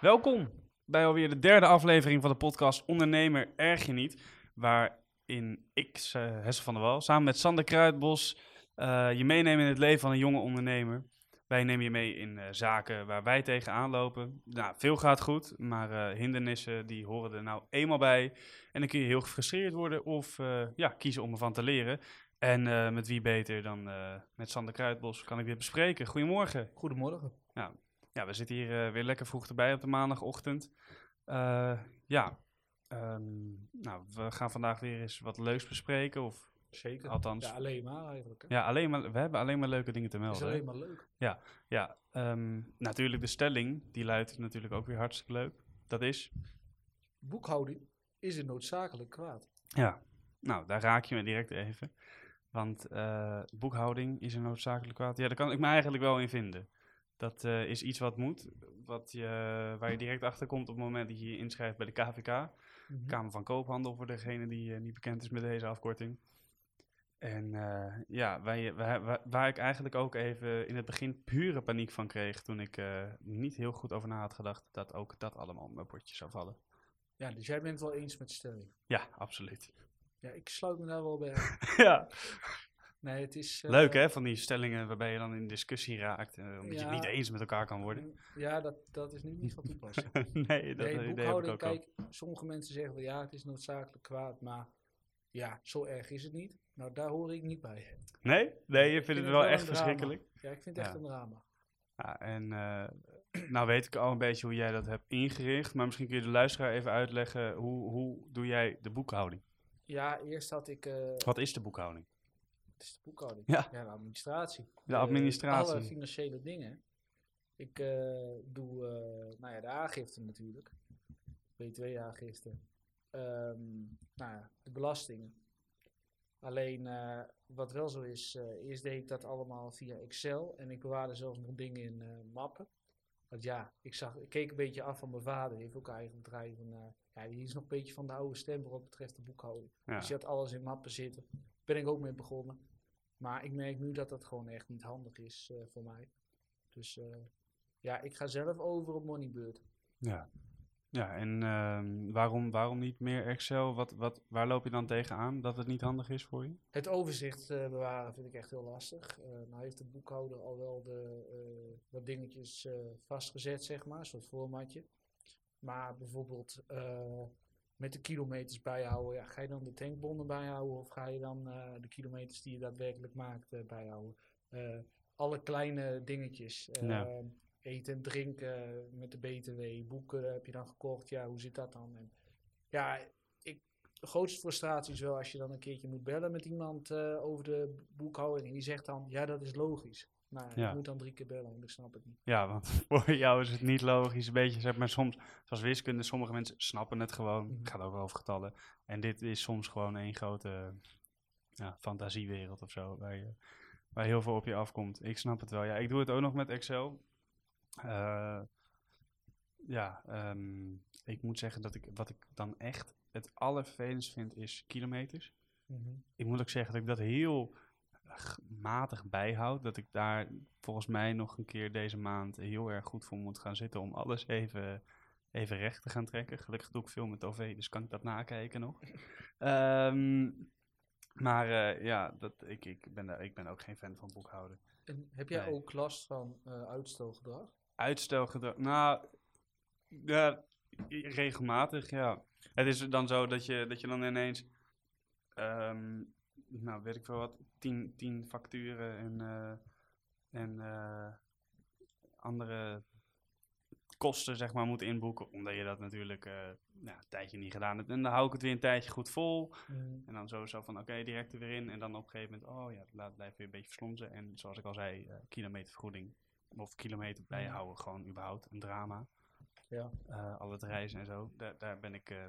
Welkom bij alweer de derde aflevering van de podcast Ondernemer Erg Je Niet. Waarin ik, uh, Hesse van der Wal, samen met Sander Kruidbos uh, je meenemen in het leven van een jonge ondernemer. Wij nemen je mee in uh, zaken waar wij tegenaan lopen. Nou, veel gaat goed, maar hindernissen die horen er nou eenmaal bij. En dan kun je heel gefrustreerd worden of ja, kiezen om ervan te leren. En met wie beter dan met Sander Kruidbos kan ik dit bespreken. Goedemorgen. Goedemorgen. Nou, ja, we zitten hier uh, weer lekker vroeg erbij op de maandagochtend. Ja, um, nou, we gaan vandaag weer eens wat leuks bespreken. Of, Zeker. Althans. Ja, alleen maar eigenlijk. Hè? Ja, alleen maar, we hebben alleen maar leuke dingen te melden. is alleen maar leuk. Ja, ja um, natuurlijk de stelling, die luidt natuurlijk ook weer hartstikke leuk. Dat is? Boekhouding is een noodzakelijk kwaad. Ja, nou, daar raak je me direct even. Want uh, boekhouding is een noodzakelijk kwaad. Ja, daar kan ik me eigenlijk wel in vinden. Dat uh, is iets wat moet, wat je, waar je direct achter komt op het moment dat je je inschrijft bij de KVK, mm -hmm. Kamer van Koophandel, voor degene die uh, niet bekend is met deze afkorting. En uh, ja, waar, waar, waar, ik eigenlijk ook even in het begin pure paniek van kreeg toen ik niet heel goed over na had gedacht dat ook dat allemaal op mijn bordje zou vallen. Ja, dus jij bent het wel eens met de stelling? Ja, absoluut. Ja, ik sluit me daar wel bij. ja. Nee, het is... Uh, Leuk hè, van die stellingen waarbij je dan in discussie raakt, uh, omdat ja, je het niet eens met elkaar kan worden. Ja, dat, dat is nu niet van toepassing. nee, dat nee, idee heb ik ook kijk, al. sommige mensen zeggen wel ja, het is noodzakelijk kwaad, maar ja, zo erg is het niet. Nou, daar hoor ik niet bij. Nee? Nee, je vindt vind het wel echt verschrikkelijk? Ja, ik vind het echt een drama. Ja, en uh, nou weet ik al een beetje hoe jij dat hebt ingericht, maar misschien kun je de luisteraar even uitleggen, hoe, hoe doe jij de boekhouding? Ja, eerst had ik... Uh, Wat is de boekhouding? Het is de boekhouding. Ja. de administratie. De administratie. Uh, alle financiële dingen. Ik uh, doe, nou ja, de aangifte natuurlijk. BTW-aangifte. Um, nou ja, de belastingen. Alleen, wat wel zo is, eerst deed ik dat allemaal via Excel. En ik bewaarde zelfs nog dingen in mappen. Want ja, ik, zag, ik keek een beetje af van mijn vader. Heeft ook eigen bedrijf. En, ja, die is nog een beetje van de oude stempel wat betreft de boekhouding. Ja. Dus je had alles in mappen zitten. Ben ik ook mee begonnen. Maar ik merk nu dat dat gewoon echt niet handig is uh, voor mij. Dus uh, ja, ik ga zelf over op Moneybird. Ja, ja en uh, waarom, waarom niet meer Excel? Wat, wat, waar loop je dan tegenaan dat het niet handig is voor je? Het overzicht uh, bewaren vind ik echt heel lastig. nou heeft de boekhouder al wel de, wat dingetjes vastgezet, zeg maar, een soort formatje. Maar bijvoorbeeld met de kilometers bijhouden. Ja, ga je dan de tankbonnen bijhouden of ga je dan de kilometers die je daadwerkelijk maakt bijhouden? Alle kleine dingetjes. Ja. Eten en drinken met de BTW, boeken heb je dan gekocht. Ja, hoe zit dat dan? En ja, ik, de grootste frustratie is wel als je dan een keertje moet bellen met iemand over de boekhouding. En die zegt dan, ja, dat is logisch. Maar Ja. ik moet dan drie keer bellen, want ik snap het niet. Ja, want voor jou is het niet logisch. Een beetje, zeg maar, soms, zoals wiskunde, sommige mensen snappen het gewoon. Mhm. Het gaat ook wel over getallen. En dit is soms gewoon één grote ja, fantasiewereld of zo, waar, je, waar heel veel op je afkomt. Ik snap het wel. Ja, ik doe het ook nog met Excel. Eh, ja, ehm, ik moet zeggen dat ik, wat ik dan echt het allervervelendst vind, is kilometers. Ik moet ook zeggen dat ik dat heel matig bijhoud. Dat ik daar volgens mij nog een keer deze maand heel erg goed voor moet gaan zitten om alles even, even recht te gaan trekken. Gelukkig doe ik veel met OV, dus kan ik dat nakijken nog. Ehm, maar eh, ja, dat, ik, ik, ben daar, ik ben ook geen fan van boekhouden. En heb jij Nee. ook last van eh, uitstelgedrag? Uitstelgedrag, nou, ja, regelmatig, ja. Het is dan zo dat je, dat je dan ineens, ehm, nou weet ik veel wat, tien, tien facturen en, eh, en eh, andere kosten zeg maar moet inboeken, omdat je dat natuurlijk nou, een tijdje niet gedaan hebt. En dan hou ik het weer een tijdje goed vol. En dan sowieso van, oké, direct er weer in. En dan op een gegeven moment, oh ja, laat blijft weer een beetje verslonzen. En zoals ik al zei, kilometervergoeding of kilometer bijhouden, gewoon überhaupt een drama. Ja. Eh, al het reizen en zo, daar, daar ben ik, eh,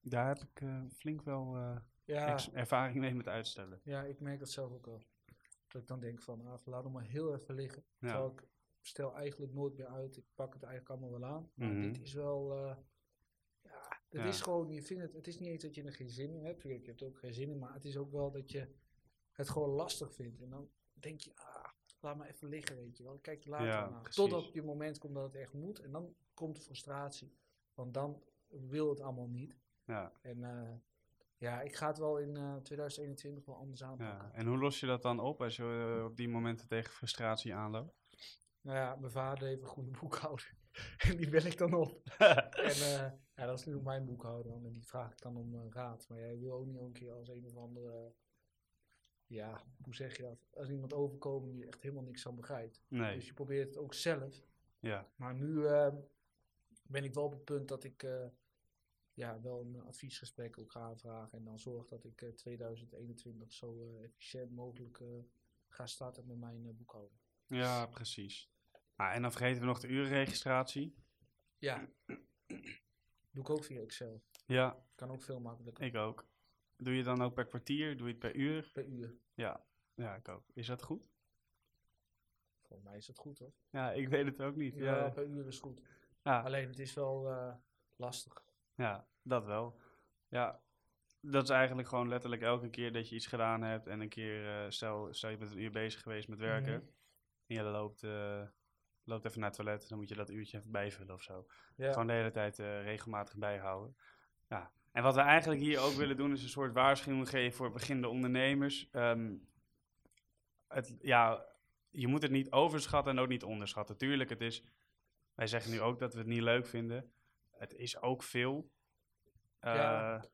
daar heb ik eh, flink wel eh, Ja, ervaring mee met uitstellen. ja, ik merk dat zelf ook wel. Dat ik dan denk van, ah, laat hem maar heel even liggen. Ja. Terwijl ik stel eigenlijk nooit meer uit. Ik pak het eigenlijk allemaal wel aan. Maar Mhm. dit is wel... ja, het Ja. is gewoon... Je vindt het, het is niet eens dat je er geen zin in hebt. Je hebt er ook geen zin in. Maar het is ook wel dat je het gewoon lastig vindt. En dan denk je, ah, laat maar even liggen, weet je wel. Ik Kijk er later Ja, aan. precies. Totdat je moment komt dat het echt moet. En dan komt de frustratie. Want dan wil het allemaal niet. Ja, En eh, ja, ik ga het wel in eh, 2021 wel anders aanpakken. ja. En hoe los je dat dan op als je eh, op die momenten tegen frustratie aanloopt? Nou ja, mijn vader heeft een goede boekhouder. en die bel ik dan op. En eh, ja, dat is nu mijn boekhouder. En die vraag ik dan om eh, raad. Maar jij wil ook niet een keer als een of andere... ja, hoe zeg je dat? Als iemand overkomt die echt helemaal niks van begrijpt. nee, Dus je probeert het ook zelf. ja, Maar nu eh, ben ik wel op het punt dat ik eh, ja, wel een adviesgesprek ook ga aanvragen. En dan zorg dat ik eh, 2021 zo eh, efficiënt mogelijk ga starten met mijn boekhouding. ja, precies. Ah, en dan vergeten we nog de urenregistratie. Ja. Doe ik ook via Excel. Ja, Kan ook veel makkelijker. ik ook. Doe je dan ook per kwartier? Doe je het per uur? Per uur. Ja, ja, ik ook. Is dat goed? Volgens mij is dat goed hoor. Ja, ik weet het ook niet. Ja, Ja, per uur is goed. ja, Alleen het is wel eh, lastig. ja, dat wel. Ja, dat is eigenlijk gewoon letterlijk elke keer dat je iets gedaan hebt en een keer, eh, stel, stel je bent een uur bezig geweest met werken Mhm. en je loopt, eh, loopt even naar het toilet, dan moet je dat uurtje even bijvullen of zo. Ja. Gewoon de hele tijd regelmatig bijhouden. Ja. En wat we eigenlijk hier ook willen doen is een soort waarschuwing geven voor beginnende ondernemers. Ehm, het, ja, je moet het niet overschatten en ook niet onderschatten. Tuurlijk, het is, wij zeggen nu ook dat we het niet leuk vinden. Het is ook veel. Eh, Ja.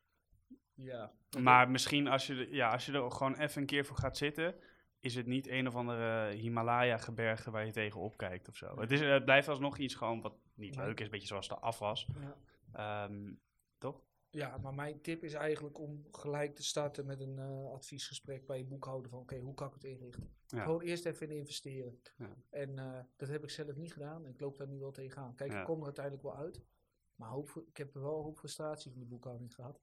Ja. maar misschien als je, er- ja, als je er gewoon even een keer voor gaat zitten, is het niet een of andere Himalaya-gebergte waar je tegen opkijkt of zo. Het, is, het blijft alsnog iets gewoon wat niet leuk is, een beetje zoals de afwas. Ja. Ehm, toch? Ja, maar mijn tip is eigenlijk om gelijk te starten met een eh, adviesgesprek bij je boekhouder van oké, hoe kan ik het inrichten? Ja. Gewoon eerst even in investeren. Ja. En eh, dat heb ik zelf niet gedaan en ik loop daar nu wel tegenaan. Kijk, Ja. ik kom er uiteindelijk wel uit. Maar hoop, ik heb er wel een hoop frustratie van die boekhouding gehad.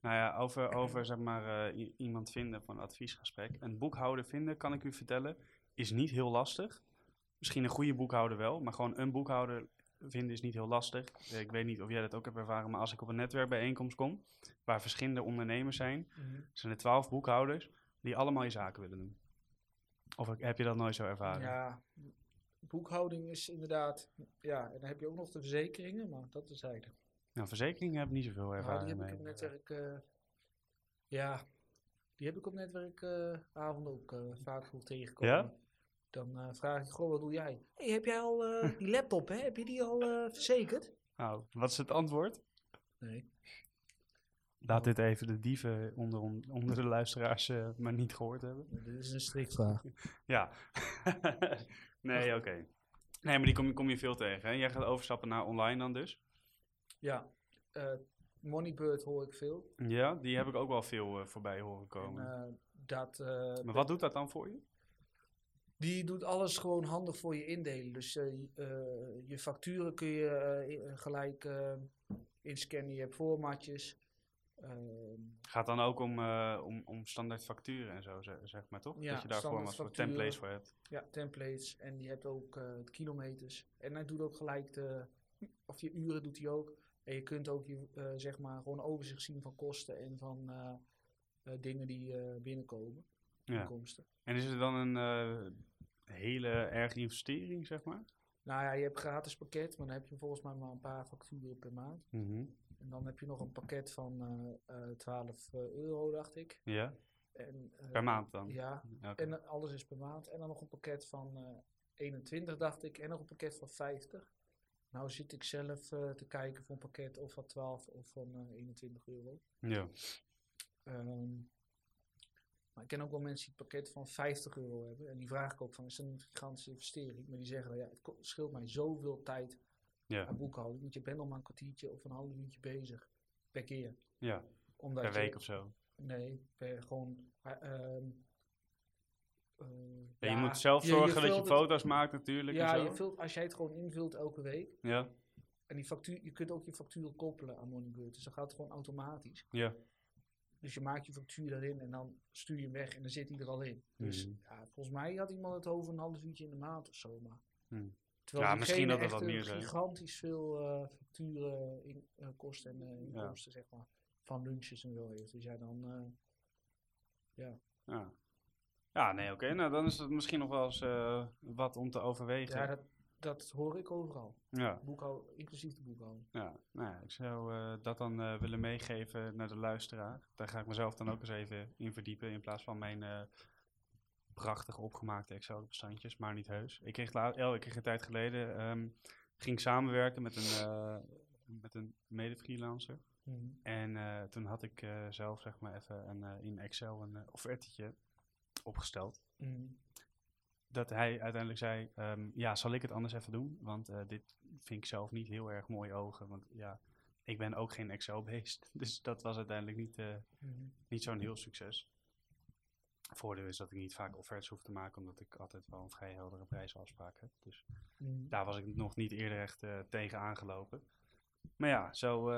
Nou ja, over, over zeg maar, eh, iemand vinden voor een adviesgesprek. Een boekhouder vinden, kan ik u vertellen, is niet heel lastig. Misschien een goede boekhouder wel, maar gewoon een boekhouder vinden is niet heel lastig. Eh, Ik weet niet of jij dat ook hebt ervaren, maar als ik op een netwerkbijeenkomst kom, waar verschillende ondernemers zijn, zijn er twaalf boekhouders die allemaal je zaken willen doen. Of heb je dat nooit zo ervaren? Ja, boekhouding is inderdaad, ja, en dan heb je ook nog de verzekeringen, maar dat is eigenlijk. Nou, verzekeringen heb ik niet zoveel Nou, ervaring die heb mee. ik op netwerk, eh, ja, die heb ik op netwerkavonden ook eh, vaak veel tegengekomen. Ja? Dan eh, vraag ik, goh, wat doe jij? Hey, heb jij al eh, die laptop, hè? Heb je die al eh, verzekerd? Nou, wat is het antwoord? Nee. Laat dit even de dieven onder, onder de luisteraars eh, maar niet gehoord hebben. Dit is een strikvraag. Ja. nee, oké. Nee, maar die kom, je- kom je veel tegen. Hè? Jij gaat overstappen naar online dan dus. Ja, eh, Moneybird hoor ik veel. Ja, die heb ik ook wel veel eh, voorbij horen En, komen. eh, dat, eh, maar wat doet dat dan voor je? Die doet alles gewoon handig voor je indelen. Dus eh, je- eh, je facturen kun je eh, gelijk inscannen. Je hebt formatjes. Ehm, Gaat dan ook om, om, om standaard facturen en zo, zeg, maar toch? Ja, dat je daar formats voor templates voor hebt. ja, templates. En die hebt ook kilometers. En hij doet ook gelijk de... Of je uren doet hij ook. En je kunt ook je, eh, zeg maar gewoon overzicht zien van kosten en van dingen die binnenkomen. Ja. Inkomsten. En is het dan een hele erge investering, zeg maar? Nou ja, je hebt gratis pakket, maar dan heb je volgens mij maar een paar facturen per maand. Mhm. En dan heb je nog een pakket van eh, eh, 12 euro, dacht ik. Ja, En, eh, per maand dan? Ja, en eh, alles is per maand. En dan nog een pakket van eh 21, dacht ik. En nog een pakket van 50. Nou zit ik zelf eh, te kijken voor een pakket of van 12 of van eh 21 euro. ja. Ehm, maar ik ken ook wel mensen die het pakket van 50 euro hebben. En die vraag ik ook van, is dat een gigantische investering? Maar die zeggen, dan, ja, het scheelt mij zoveel tijd Ja, aan boekhouding. Want je bent nog maar een kwartiertje of een half uurtje bezig per keer. ja. Omdat per je- week of zo. Nee, per gewoon. eh, ehm, eh, Ja, je moet zelf je- zorgen dat je het- foto's maakt natuurlijk Ja, en zo. je vult, als jij het gewoon invult elke week. Ja, En die factuur, je kunt ook je factuur koppelen aan Moneybird. Dus dan gaat het gewoon automatisch. ja. Dus je maakt je factuur daarin en dan stuur je hem weg en dan zit hij er al in. Dus Mhm. ja, volgens mij had iemand het over een half uurtje in de maand of zo. Maar. Mhm. Terwijl Ja, misschien dat het echt wat meer zijn. gigantisch veel eh, facturen, in, eh, kosten en eh, inkomsten, zeg maar. Van lunches en zo heeft. Dus ja, dan. eh, Ja. Ja, nee, oké. Nou, dan is het misschien nog wel eens eh, wat om te overwegen. Ja, dat, dat hoor ik overal. ja. Boekhou inclusief de boekhouding. Ja, nou ja, ik zou eh, dat dan eh, willen meegeven naar de luisteraar. Daar ga ik mezelf dan ook eens even in verdiepen in plaats van mijn eh, prachtige opgemaakte Excel-bestandjes, maar niet heus. Ik kreeg, la- oh, ik kreeg een tijd geleden, ehm, ging samenwerken met een, met een mede-freelancer. En eh, toen had ik zelf zeg maar even een, in Excel een uh, offertetje opgesteld. Dat hij uiteindelijk zei, ehm, ja, zal ik het anders even doen? Want eh, dit vind ik zelf niet heel erg mooi ogen. Want ja, ik ben ook geen Excel-beest. Dus dat was uiteindelijk niet, eh, niet zo'n heel succes. Voordeel is dat ik niet vaak offertes hoef te maken, omdat ik altijd wel een vrij heldere prijsafspraak heb. Dus daar was ik nog niet eerder echt eh, tegen aangelopen. Maar ja, zo,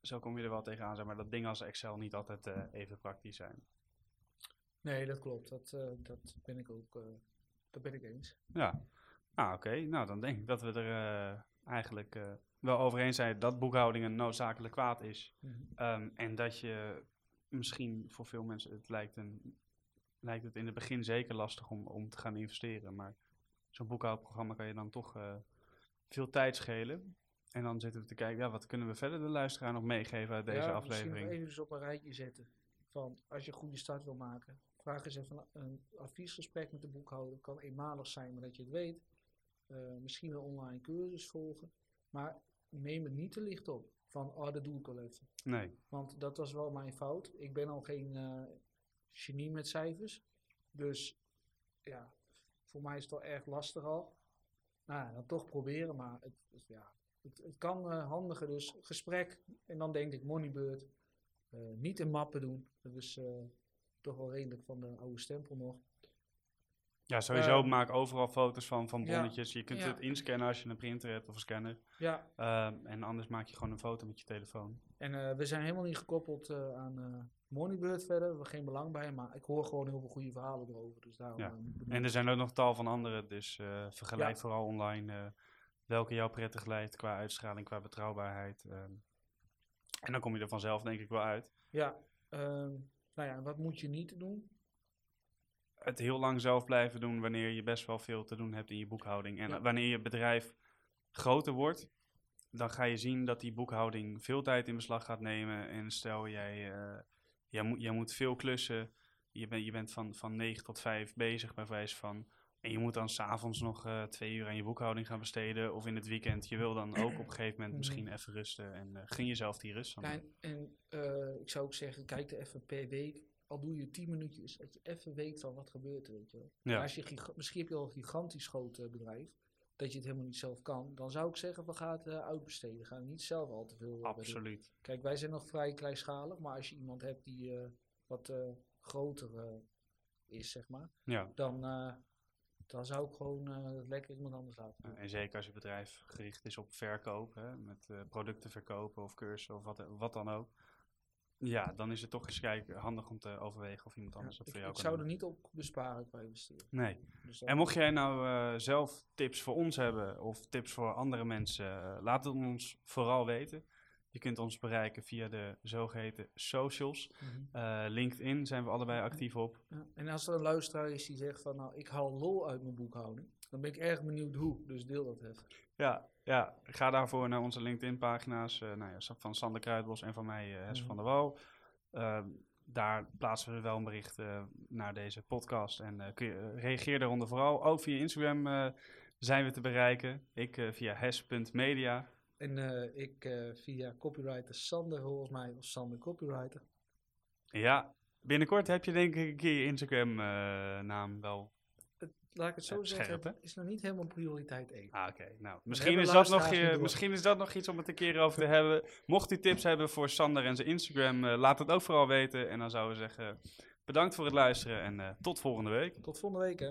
zo kom je er wel tegenaan. Zeg maar dat dingen als Excel niet altijd even praktisch zijn. Nee, dat klopt. Dat, dat ben ik ook dat ben ik eens. Ja, nou oké. Nou, dan denk ik dat we er eh, eigenlijk eh, wel over eens zijn dat boekhouding een noodzakelijk kwaad is. Ehm, en dat je misschien voor veel mensen, het lijkt, een, lijkt het in het begin zeker lastig om, om te gaan investeren. Maar zo'n boekhoudprogramma kan je dan toch eh, veel tijd schelen. En dan zitten we te kijken, ja, wat kunnen we verder de luisteraar nog meegeven uit deze ja, aflevering? Misschien even dus op een rijtje zetten. Van als je een goede start wil maken, vraag eens even een, adviesgesprek met de boekhouder. Kan eenmalig zijn, maar dat je het weet. Eh, misschien wel online cursus volgen. Maar neem het niet te licht op. Van, oh, dat doe ik even. Nee, Want dat was wel mijn fout. Ik ben al geen eh, genie met cijfers. Dus ja, voor mij is het wel erg lastig al. Nou, dan toch proberen, maar het, het- ja, het, het kan eh, handiger. Dus gesprek en dan denk ik Moneybird. Eh, niet in mappen doen. Dat is eh, toch wel redelijk van de oude stempel nog. ja, sowieso Eh, maak overal foto's van, van ja, bonnetjes. Je kunt ja. het inscannen als je een printer hebt of een scanner. Ja, Ehm, en anders maak je gewoon een foto met je telefoon. en eh, we zijn helemaal niet gekoppeld eh, aan eh Moneybird verder. We hebben geen belang bij, maar ik hoor gewoon heel veel goede verhalen erover. Dus daarom Ja. En er zijn ook nog tal van andere, dus eh, vergelijk Ja. vooral online eh, welke jou prettig lijkt qua uitstraling, qua betrouwbaarheid. ehm. En dan kom je er vanzelf denk ik wel uit. Ja, ehm, nou ja, wat moet je niet doen? Het heel lang zelf blijven doen wanneer je best wel veel te doen hebt in je boekhouding. En Ja. wanneer je bedrijf groter wordt, dan ga je zien dat die boekhouding veel tijd in beslag gaat nemen. En stel jij, eh, jij, moet, jij moet veel klussen, je, bent je bent van, van 9 tot 5 bezig bij wijze van. En je moet dan s'avonds nog eh, twee uur aan je boekhouding gaan besteden. Of in het weekend. Je wil dan ook op een gegeven moment misschien even rusten. En eh gun jezelf die rust. Ja, en en eh, ik zou ook zeggen, kijk er even per week, al doe je 10 minuutjes, dat je even weet van wat gebeurt er, weet je wel. Ja. Als je misschien heb je al een gigantisch groot bedrijf, dat je het helemaal niet zelf kan, dan zou ik zeggen, we gaan het uitbesteden. Ga niet zelf al te veel. Absoluut. Kijk, wij zijn nog vrij kleinschalig, maar als je iemand hebt die wat groter is, zeg maar, Ja. dan, dan zou ik gewoon eh, lekker iemand anders laten. doen. En zeker als je bedrijf gericht is op verkoop, hè, met eh, producten verkopen of cursussen of wat, wat dan ook. Ja, dan is het toch eens kijken, handig om te overwegen of iemand Ja, anders dat ik voor jou ik kan zou er niet op besparen qua investeren. Nee. Dus En mocht jij nou eh, zelf tips voor ons hebben of tips voor andere mensen, eh, laat het ons vooral weten. Je kunt ons bereiken via de zogeheten socials. Mhm. Eh, LinkedIn zijn we allebei actief op. Ja, en als er een luisteraar is die zegt van nou, ik haal lol uit mijn boekhouding, dan ben ik erg benieuwd hoe. Dus deel dat even. Ja, ja, ga daarvoor naar onze LinkedIn-pagina's eh, nou ja, van Sander Kruidbos en van mij, eh Mhm. van der Wal. Ehm, daar plaatsen we wel een bericht naar deze podcast. En kun je, reageer daaronder vooral. Ook via Instagram zijn we te bereiken. Ik via hes.media. En eh, ik eh, via copywriter Sander, volgens mij, of Sander Copywriter. Ja, binnenkort heb je denk ik een keer je Instagram-naam wel. Laat ik het zo Eh, zeggen, het is nog niet helemaal prioriteit 1. Ah, oké. Nou, misschien is, dat nog, je, misschien is dat nog iets om het een keer over te hebben. Mocht u tips hebben voor Sander en zijn Instagram, eh, laat het ook vooral weten. En dan zouden we zeggen, bedankt voor het luisteren en eh, tot volgende week. Tot volgende week hè.